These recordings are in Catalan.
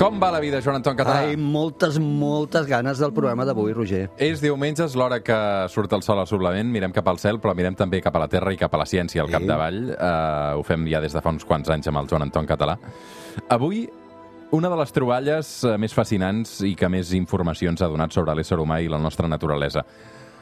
Com va la vida, Joan Anton Català? Ai, moltes, moltes ganes del programa d'avui, Roger. És diumenge, és l'hora que surt el sol al suplement, mirem cap al cel, però mirem també cap a la terra i cap a la ciència al Sí. capdavall. Uh, ho fem ja des de fa uns quants anys amb el Joan Anton Català. Avui, una de les troballes eh, més fascinants i que més informacions ha donat sobre l'ésser humà i la nostra naturalesa.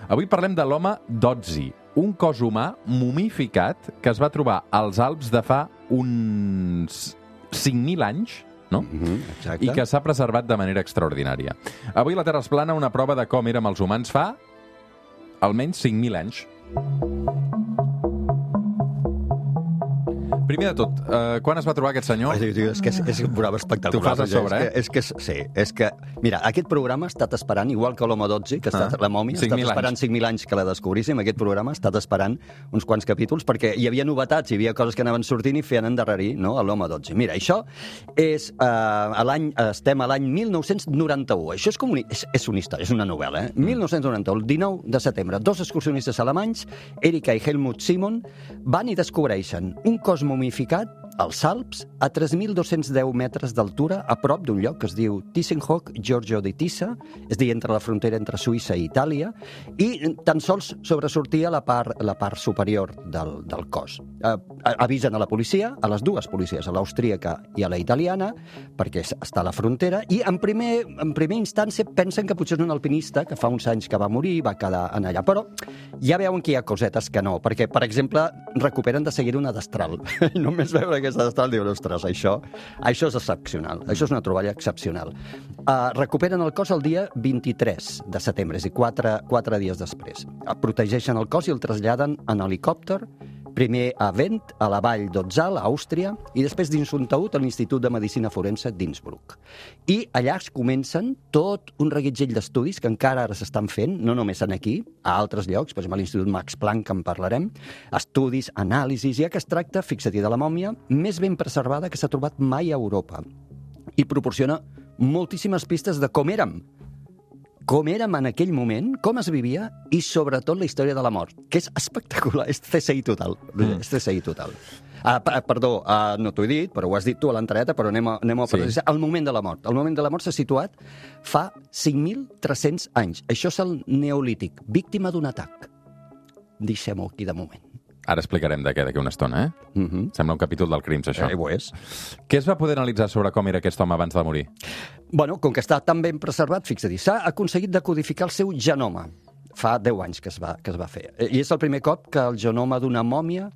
Avui parlem de l'home Dotzi, un cos humà mumificat que es va trobar als Alps de fa uns 5.000 anys, no? Mm -hmm, exacte. i que s'ha preservat de manera extraordinària. Avui la Terra es plana una prova de com érem els humans fa almenys 5.000 anys. Primer de tot, uh, quan es va trobar aquest senyor? Tio, és que és, és un programa espectacular. Tu fas a sobre, eh? És que, és que, sí, és que... Mira, aquest programa ha estat esperant, igual que l'Home 12, que ha estat Ah, la mòmia, ha 5.000 estat esperant anys. 5.000 anys que la descobríssim, aquest programa ha estat esperant uns quants capítols, perquè hi havia novetats, hi havia coses que anaven sortint i feien endarrerir no, a l'Home 12. Mira, això és... Eh, a l'any estem a l'any 1991. Això és com un, és, és una història, és una novel·la, eh? 1991, el 19 de setembre, dos excursionistes alemanys, Erika i Helmut Simon, van i descobreixen un cos mumificat als Alps, a 3.210 metres d'altura, a prop d'un lloc que es diu Tissenhoek, Giorgio di Tissa, és a dir, entre la frontera entre Suïssa i Itàlia, i tan sols sobresortia la part, la part superior del, del cos. Eh, avisen a la policia, a les dues policies, a l'austríaca i a la italiana, perquè està a la frontera, i en primer, en primer instància pensen que potser és un alpinista que fa uns anys que va morir i va quedar en allà, però ja veuen que hi ha cosetes que no, perquè, per exemple, recuperen de seguida una destral. Només veure aquesta destral diuen, ostres, això, això és excepcional, això és una troballa excepcional. Uh, recuperen el cos el dia 23 de setembre, és a dir, quatre, quatre dies després. Uh, protegeixen el cos i el traslladen en helicòpter primer a Vent, a la vall d'Otzal, a Àustria, i després dins un taüt a l'Institut de Medicina Forense d'Innsbruck. I allà es comencen tot un reguitzell d'estudis que encara ara s'estan fent, no només en aquí, a altres llocs, per exemple a l'Institut Max Planck, que en parlarem, estudis, anàlisis, ja que es tracta, fixa't de la mòmia, més ben preservada que s'ha trobat mai a Europa. I proporciona moltíssimes pistes de com érem, com érem en aquell moment, com es vivia i sobretot la història de la mort, que és espectacular, és CSI total, mm. és CSI total. Ah, perdó, ah, no t'ho he dit, però ho has dit tu a l'entrada, però anem a, anem a Sí. precisar. El moment de la mort. El moment de la mort s'ha situat fa 5.300 anys. Això és el neolític, víctima d'un atac. Deixem-ho aquí de moment. Ara explicarem de què d'aquí una estona, eh? Mm -hmm. Sembla un capítol del Crims, això. Eh, ho és. Què es va poder analitzar sobre com era aquest home abans de morir? Bueno, com que està tan ben preservat, fixa-t'hi, s'ha aconseguit decodificar el seu genoma. Fa 10 anys que es, va, que es va fer. I és el primer cop que el genoma d'una mòmia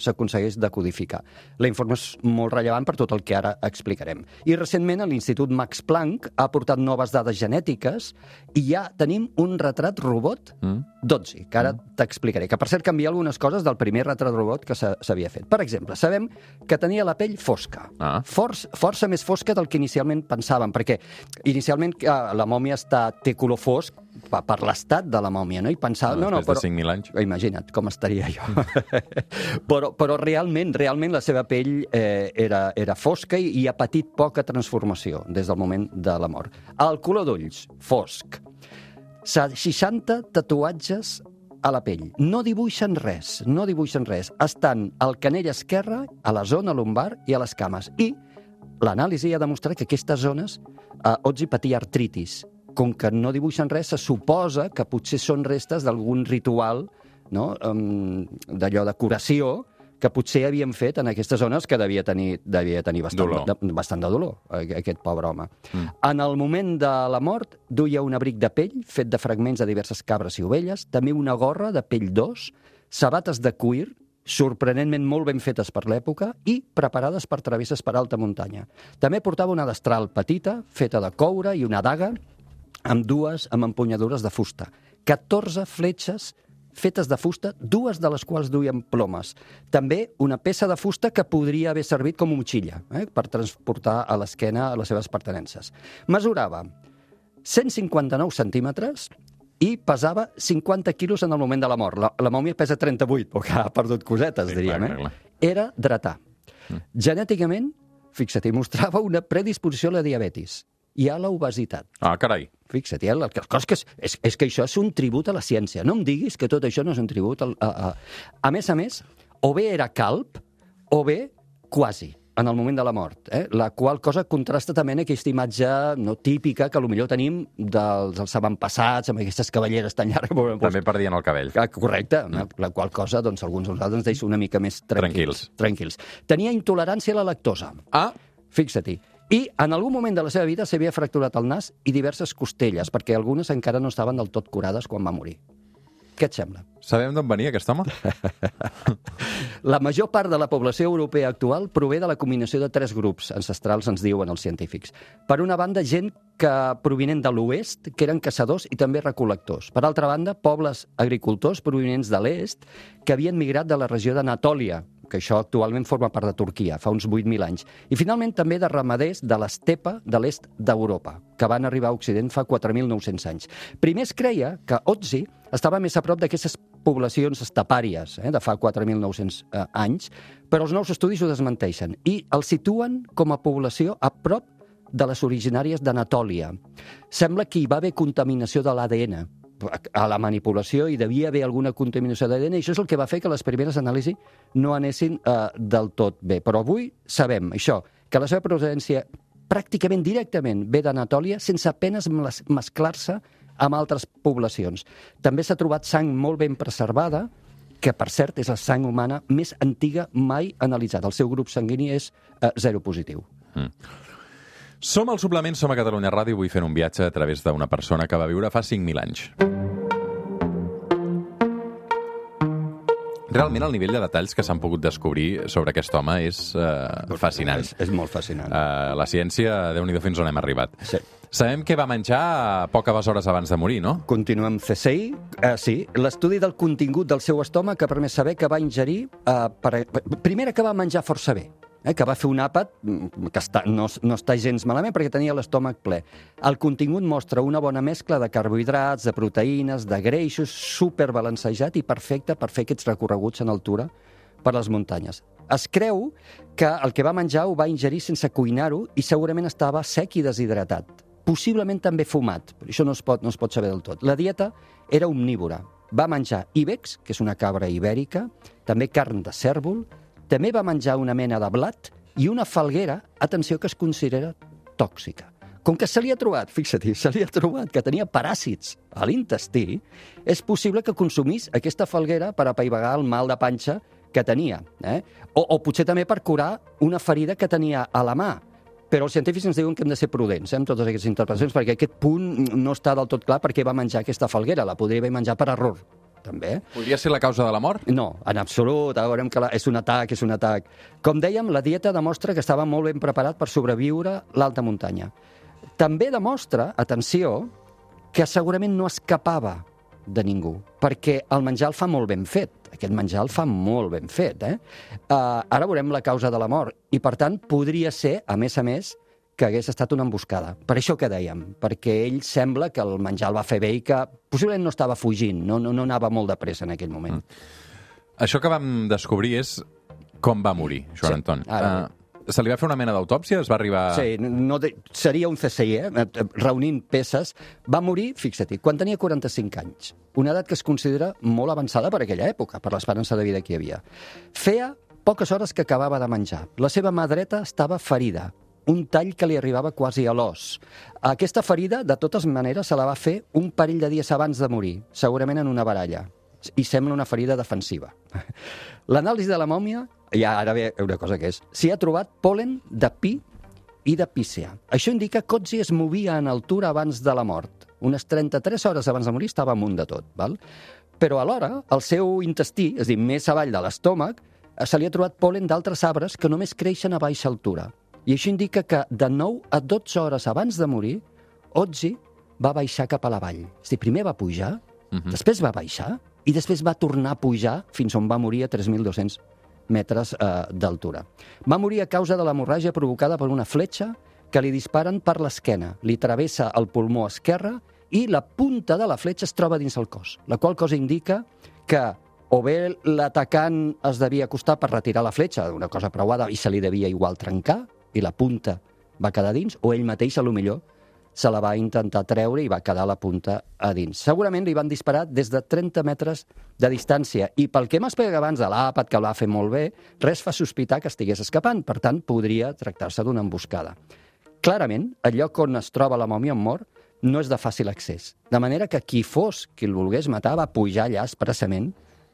s'aconsegueix decodificar. La informació és molt rellevant per tot el que ara explicarem. I recentment l'Institut Max Planck ha aportat noves dades genètiques i ja tenim un retrat robot Mm? 12, que ara t'explicaré. Que, per cert, canvia algunes coses del primer retrat robot que s'ha- s'havia fet. Per exemple, sabem que tenia la pell fosca. Ah. Força, força més fosca del que inicialment pensàvem, perquè inicialment eh, la mòmia està, té color fosc per, per l'estat de la mòmia, no? I pensava... no, no, Després però... de 5.000 anys. Imagina't com estaria jo. però, però realment, realment la seva pell eh, era, era fosca i, i ha patit poca transformació des del moment de la mort. El color d'ulls, fosc. Sa- 60 tatuatges a la pell. No dibuixen res, no dibuixen res. Estan al canell esquerre, a la zona lumbar i a les cames. I l'anàlisi ha demostrat que aquestes zones, eh, Otzi patia artritis. Com que no dibuixen res, se suposa que potser són restes d'algun ritual no? d'allò de curació que potser havien fet en aquestes zones que devia tenir, devia tenir bastant, Dolor. de, bastant de dolor, aqu- aquest pobre home. Mm. En el moment de la mort, duia un abric de pell fet de fragments de diverses cabres i ovelles, també una gorra de pell d'os, sabates de cuir, sorprenentment molt ben fetes per l'època i preparades per travesses per alta muntanya. També portava una destral petita, feta de coure i una daga amb dues amb empunyadures de fusta. 14 fletxes fetes de fusta, dues de les quals duien plomes. També una peça de fusta que podria haver servit com a motxilla, eh, per transportar a l'esquena les seves pertenences. Mesurava 159 centímetres, i pesava 50 quilos en el moment de la mort. La, la mòmia pesa 38, perquè ha perdut cosetes, Sí, diríem. clar, eh? clar, Era dretà. Genèticament, fixa't, hi mostrava una predisposició a la diabetis i a l'obesitat. Ah, carai. Fixa't, la la cosa que és, és, és que això és un tribut a la ciència. No em diguis que tot això no és un tribut. Al, a, a... a més a més, o bé era calp, o bé quasi en el moment de la mort, eh? la qual cosa contrasta també amb aquesta imatge no típica que millor tenim dels, dels avantpassats, amb aquestes cavalleres tan llargues. Doncs, També perdien el cabell. Ah, Correcte, mm. la qual cosa doncs, alguns de nosaltres ens deixa una mica més tranquils. tranquils. Tenia intolerància a la lactosa. Ah, Fixa-t'hi. I en algun moment de la seva vida s'havia fracturat el nas i diverses costelles, perquè algunes encara no estaven del tot curades quan va morir. Què et sembla? sabem d'on venia aquest home? La major part de la població europea actual prové de la combinació de tres grups ancestrals, ens diuen els científics. Per una banda, gent que provinent de l'oest, que eren caçadors i també recol·lectors. Per altra banda, pobles agricultors provinents de l'est que havien migrat de la regió d'Anatòlia, que això actualment forma part de Turquia, fa uns 8.000 anys. I finalment també de ramaders de l'estepa de l'est d'Europa, que van arribar a Occident fa 4.900 anys. Primer es creia que Otzi estava més a prop d'aquestes poblacions estepàries eh, de fa 4.900 eh, anys, però els nous estudis ho desmenteixen i el situen com a població a prop de les originàries d'Anatòlia. Sembla que hi va haver contaminació de l'ADN a la manipulació i devia haver alguna contaminació d'ADN i això és el que va fer que les primeres anàlisis no anessin eh, del tot bé. Però avui sabem això, que la seva procedència pràcticament directament ve d'Anatòlia sense apenes mes- mesclar-se amb altres poblacions. També s'ha trobat sang molt ben preservada, que per cert és la sang humana més antiga mai analitzada. El seu grup sanguini és eh, zero positiu. Som al Suplement, som a Catalunya Ràdio, avui fent un viatge a través d'una persona que va viure fa 5.000 anys. Realment el nivell de detalls que s'han pogut descobrir sobre aquest home és uh, fascinant. És, és molt fascinant. Uh, la ciència, déu nhi fins on hem arribat. Sí. Sabem que va menjar poques hores abans de morir, no? Continuem CSI. Eh, sí, l'estudi del contingut del seu estómac que ha permès saber que va ingerir... Eh, per, per, primera que va menjar força bé, eh, que va fer un àpat mm, que està, no, no està gens malament perquè tenia l'estómac ple. El contingut mostra una bona mescla de carbohidrats, de proteïnes, de greixos, superbalancejat i perfecte per fer aquests recorreguts en altura per les muntanyes. Es creu que el que va menjar ho va ingerir sense cuinar-ho i segurament estava sec i deshidratat possiblement també fumat, però això no es, pot, no es pot saber del tot. La dieta era omnívora. Va menjar íbex, que és una cabra ibèrica, també carn de cèrvol, també va menjar una mena de blat i una falguera, atenció, que es considera tòxica. Com que se li ha trobat, fixa-t'hi, se li ha trobat que tenia paràsits a l'intestí, és possible que consumís aquesta falguera per apaivagar el mal de panxa que tenia. Eh? O, o potser també per curar una ferida que tenia a la mà, però els científics ens diuen que hem de ser prudents eh, amb totes aquestes interpretacions, perquè aquest punt no està del tot clar per què va menjar aquesta falguera. La podria haver menjat per error, també. Podria ser la causa de la mort? No, en absolut. Ara veurem que la, és un atac, és un atac. Com dèiem, la dieta demostra que estava molt ben preparat per sobreviure l'alta muntanya. També demostra, atenció, que segurament no escapava de ningú, perquè el menjar el fa molt ben fet. Aquest menjar el fa molt ben fet. Eh? Uh, ara veurem la causa de la mort. I, per tant, podria ser, a més a més, que hagués estat una emboscada. Per això que dèiem, perquè ell sembla que el menjar el va fer bé i que possiblement no estava fugint, no, no, no anava molt de pressa en aquell moment. Mm. Això que vam descobrir és com va morir, Joan Sí, Anton. ara Uh, se li va fer una mena d'autòpsia? Es va arribar... Sí, no de, seria un CSI, eh? reunint peces. Va morir, fixa-t'hi, quan tenia 45 anys. Una edat que es considera molt avançada per aquella època, per l'esperança de vida que hi havia. Feia poques hores que acabava de menjar. La seva mà dreta estava ferida, un tall que li arribava quasi a l'os. Aquesta ferida, de totes maneres, se la va fer un parell de dies abans de morir, segurament en una baralla. I sembla una ferida defensiva. L'anàlisi de la mòmia, i ara ve una cosa que és, s'hi ha trobat polen de pi i de pícea. Això indica que Otzi es movia en altura abans de la mort. Unes 33 hores abans de morir estava amunt de tot. Val? Però alhora, el seu intestí, és a dir, més avall de l'estómac, se li ha trobat polen d'altres arbres que només creixen a baixa altura. I això indica que de 9 a 12 hores abans de morir, Otzi va baixar cap a la vall. És dir, primer va pujar, uh -huh. després va baixar i després va tornar a pujar fins on va morir a 3.200 metres eh, d'altura. Va morir a causa de l'hemorràgia provocada per una fletxa que li disparen per l'esquena. Li travessa el pulmó esquerre i la punta de la fletxa es troba dins el cos, la qual cosa indica que o bé l'atacant es devia acostar per retirar la fletxa, una cosa preuada, i se li devia igual trencar, i la punta va quedar dins, o ell mateix, a lo millor, se la va intentar treure i va quedar la punta a dins. Segurament li van disparar des de 30 metres de distància i pel que hem explicat abans de l'àpat, que el va fer molt bé, res fa sospitar que estigués escapant, per tant, podria tractar-se d'una emboscada. Clarament, el lloc on es troba la mòmia en mort no és de fàcil accés, de manera que qui fos qui el volgués matar va pujar allà expressament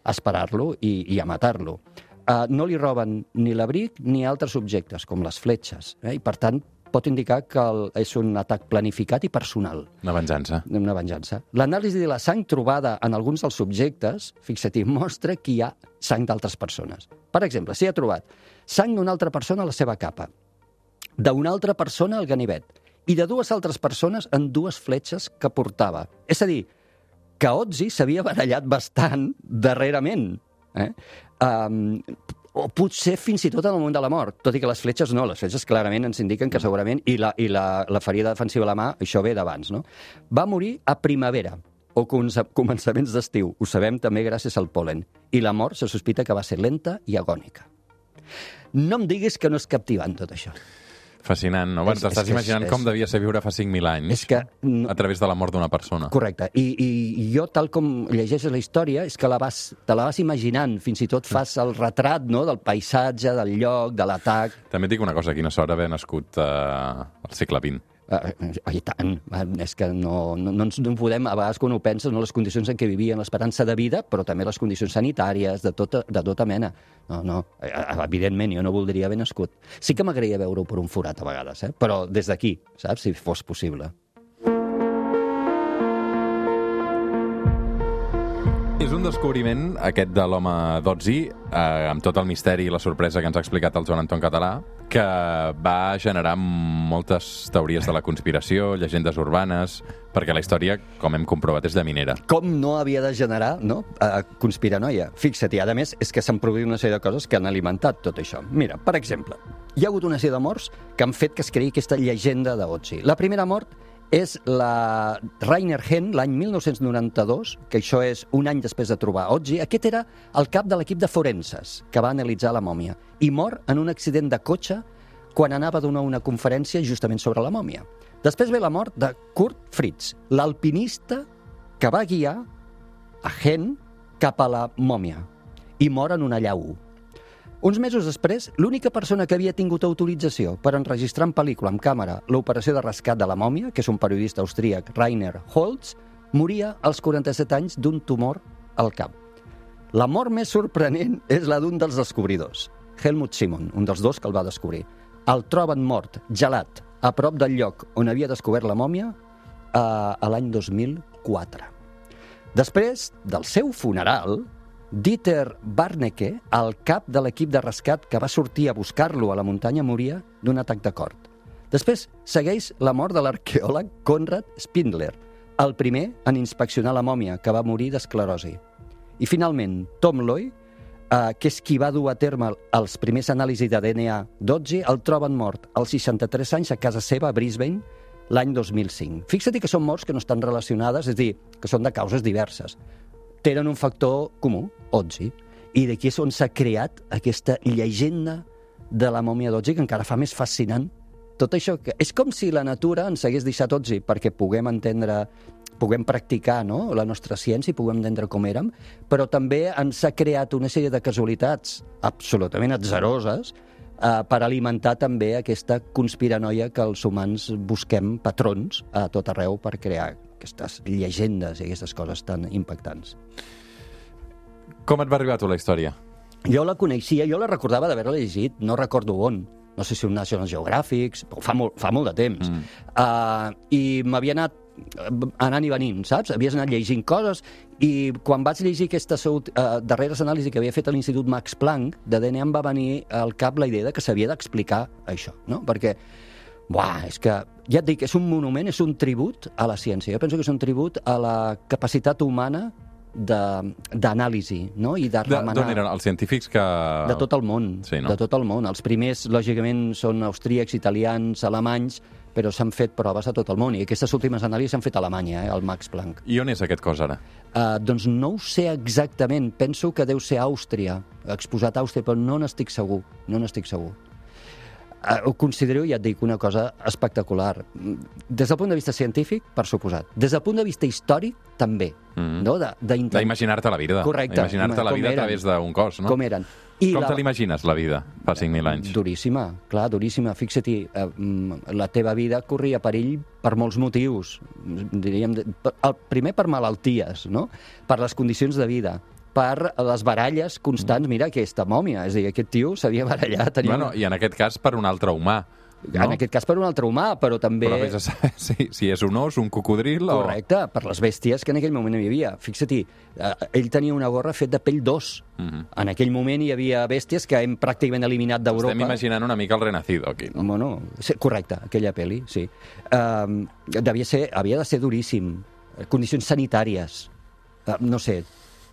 a esperar-lo i, i a matar-lo. Uh, no li roben ni l'abric ni altres objectes, com les fletxes, eh? i per tant pot indicar que el, és un atac planificat i personal Una venjança. una venjança. L'anàlisi de la sang trobada en alguns dels subjectes, fixa-t'hi, mostra que hi ha sang d'altres persones. Per exemple, s'hi ha trobat sang d'una altra persona a la seva capa, d'una altra persona al ganivet i de dues altres persones en dues fletxes que portava. És a dir, que Ozzy s'havia barallat bastant darrerament. Eh? Um, o potser fins i tot en el moment de la mort, tot i que les fletxes no, les fletxes clarament ens indiquen que segurament, i la, i la, la ferida defensiva a la mà, això ve d'abans, no? Va morir a primavera, o començaments d'estiu, ho sabem també gràcies al polen, i la mort se sospita que va ser lenta i agònica. No em diguis que no és captivant tot això. Fascinant, no? Bueno, T'estàs imaginant és- com devia ser viure fa 5.000 anys És que a través de la mort d'una persona. Correcte. I, I jo, tal com llegeixes la història, és que la vas, te la vas imaginant, fins i tot fas el retrat no, del paisatge, del lloc, de l'atac. També et dic una cosa, quina sort haver nascut eh, al segle XX. Eh, I tant, eh, és que no, no, no ens no podem, a vegades quan ho penses, no, les condicions en què vivien, l'esperança de vida, però també les condicions sanitàries, de tota, de tota mena. No, no, eh, evidentment, jo no voldria haver nascut. Sí que m'agradaria veure-ho per un forat a vegades, eh? però des d'aquí, saps, si fos possible. És un descobriment, aquest de l'home d'Otzi, eh, amb tot el misteri i la sorpresa que ens ha explicat el Joan Anton Català, que va generar moltes teories de la conspiració, llegendes urbanes, perquè la història, com hem comprovat, és de minera. com no havia de generar no? Uh, conspiranoia. Fixa't, i a més és que s'han produït una sèrie de coses que han alimentat tot això. Mira, per exemple, hi ha hagut una sèrie de morts que han fet que es creï aquesta llegenda d'Otzi. La primera mort és la Rainer Hen, l'any 1992, que això és un any després de trobar Otzi. Aquest era el cap de l'equip de forenses que va analitzar la mòmia i mor en un accident de cotxe quan anava a donar una conferència justament sobre la mòmia. Després ve la mort de Kurt Fritz, l'alpinista que va guiar a Hen cap a la mòmia i mor en una llau. Uns mesos després, l'única persona que havia tingut autorització per enregistrar en pel·lícula amb càmera l'operació de rescat de la mòmia, que és un periodista austríac, Rainer Holz, moria als 47 anys d'un tumor al cap. La mort més sorprenent és la d'un dels descobridors, Helmut Simon, un dels dos que el va descobrir. El troben mort, gelat, a prop del lloc on havia descobert la mòmia eh, a l'any 2004. Després del seu funeral, Dieter Barnecke, el cap de l'equip de rescat que va sortir a buscar-lo a la muntanya, moria d'un atac de cor. Després segueix la mort de l'arqueòleg Konrad Spindler, el primer en inspeccionar la mòmia, que va morir d'esclerosi. I finalment, Tom Loy, eh, que és qui va dur a terme els primers anàlisis de DNA d'Otzi, el troben mort als 63 anys a casa seva a Brisbane l'any 2005. Fixa't que són morts que no estan relacionades, és dir, que són de causes diverses. Tenen un factor comú, Otzi, i d'aquí és on s'ha creat aquesta llegenda de la mòmia d'Otzi, que encara fa més fascinant tot això. Que és com si la natura ens hagués deixat Otzi perquè puguem entendre puguem practicar no? la nostra ciència i puguem entendre com érem, però també ens ha creat una sèrie de casualitats absolutament atzeroses eh, per alimentar també aquesta conspiranoia que els humans busquem patrons a tot arreu per crear aquestes llegendes i aquestes coses tan impactants. Com et va arribar a tu la història? Jo la coneixia, jo la recordava d'haver-la llegit, no recordo on. No sé si un National Geographic, però fa molt, fa molt de temps. Mm. Uh, I m'havia anat eh, anant i venint, saps? Havies anat llegint coses i quan vaig llegir aquestes uh, darreres anàlisis que havia fet a l'Institut Max Planck de DNA em va venir al cap la idea de que s'havia d'explicar això, no? Perquè, buah, és que, ja et dic, és un monument, és un tribut a la ciència. Jo penso que és un tribut a la capacitat humana de- d'anàlisi, no? I De- remenar... D'on eren els científics que... De tot el món, Sí, no? de tot el món. Els primers, lògicament, són austríacs, italians, alemanys, però s'han fet proves a tot el món, i aquestes últimes anàlisis s'han fet a Alemanya, eh, al Max Planck. I on és aquest cos ara? Uh, doncs no ho sé exactament, penso que deu ser Àustria, exposat a Àustria, però no n'estic segur, no n'estic segur. Uh, ho considero, ja et dic, una cosa espectacular. Mm, Des del punt de vista científic, per suposat. Des del punt de vista històric, també. Mhm. No? De, d'intent- D'imaginar-te la vida. Correcte. Imaginar-te la vida a eren. través d'un cos, no? Com eren. Com la- te l'imagines, la vida, fa 5.000 anys? Duríssima, clar, duríssima. Fixa't, eh, mm, la teva vida corria perill per molts motius. Diríem, el primer per malalties, no? per les condicions de vida, per les baralles constants. Mira aquesta mòmia, és a dir, aquest tio s'havia barallat. Tenia Bueno. I en aquest cas per un altre humà. No? En aquest cas per un altre humà, però també... Però vés a saber si, si és un os, un cocodril o... Correcte, per les bèsties que en aquell moment hi havia. Fixa't, eh, ell tenia una gorra fet de pell d'os. Mhm. En aquell moment hi havia bèsties que hem pràcticament eliminat d'Europa. Estem imaginant una mica el Renacido, aquí. No? Bueno, sí, correcte, aquella pel·li, sí. Um, devia ser, havia de ser duríssim. Condicions sanitàries, uh, no sé,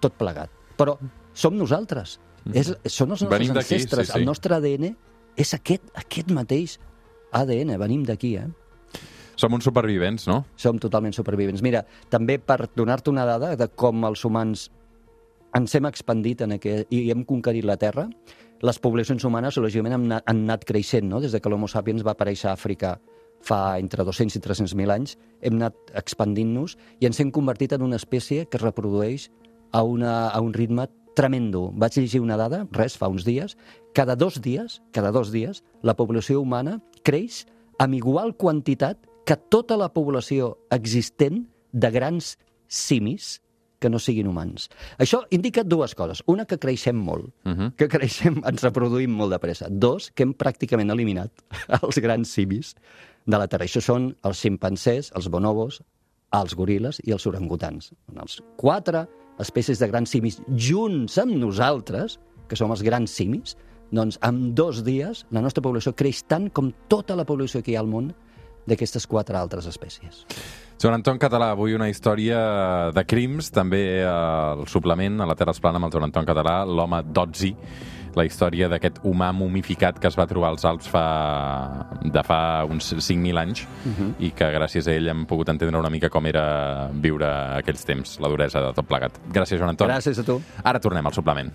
tot plegat. Però som nosaltres. És, són els nostres Mm. Ancestres. sí, sí. El nostre ADN és aquest, aquest mateix ADN. Venim d'aquí, eh? Som uns supervivents, no? Som totalment supervivents. Mira, també per donar-te una dada de com els humans ens hem expandit en aquest, i hem conquerit la Terra, les poblacions humanes, lògicament, han han anat creixent, no? Des de que l'Homo sapiens va aparèixer a Àfrica fa entre 200 i 300.000 anys, hem anat expandint-nos i ens hem convertit en una espècie que es reprodueix a, una, a un ritme tremendo. Vaig llegir una dada, res, fa uns dies, cada dos dies, cada dos dies, la població humana creix amb igual quantitat que tota la població existent de grans simis que no siguin humans. Això indica dues coses. Una, que creixem molt, Uh -huh. que creixem, ens reproduïm molt de pressa. Dos, que hem pràcticament eliminat els grans simis de la Terra. Això són els ximpancers, els bonobos, els goril·les i els orangutans. Els quatre espècies de grans simis junts amb nosaltres, que som els grans simis, doncs en dos dies la nostra població creix tant com tota la població que hi ha al món d'aquestes quatre altres espècies. Joan Anton Català, avui una història de crims, també al suplement, a la Terra es plana amb el Joan Anton Català, l'home Dotzi, la història d'aquest humà mumificat que es va trobar als Alps fa, de fa uns 5.000 anys i que gràcies a ell hem pogut entendre una mica com era viure aquells temps, la duresa de tot plegat. Gràcies, Joan Anton. Gràcies a tu. Ara tornem al suplement.